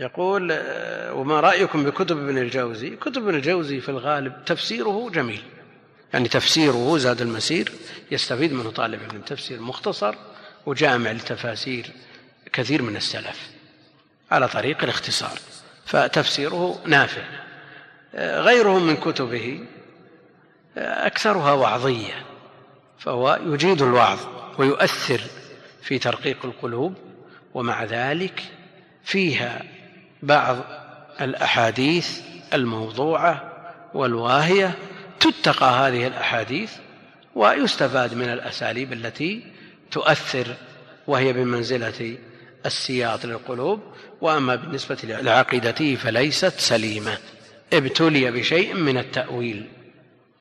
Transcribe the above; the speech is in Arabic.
يقول آه، وما رأيكم بكتب ابن الجوزي؟ كتب ابن الجوزي في الغالب تفسيره جميل. يعني تفسيره زاد المسير يستفيد منه طالب العلم تفسير مختصر وجامع لتفاسير كثير من السلف على طريق الاختصار. فتفسيره نافع. آه، غيره من كتبه آه، أكثرها وعظية فهو يجيد الوعظ ويؤثر في ترقيق القلوب ومع ذلك فيها بعض الأحاديث الموضوعة والواهية تتقى هذه الأحاديث ويستفاد من الأساليب التي تؤثر وهي بمنزلة السياط للقلوب وأما بالنسبة لعقيدته فليست سليمة. ابتلي بشيء من التأويل.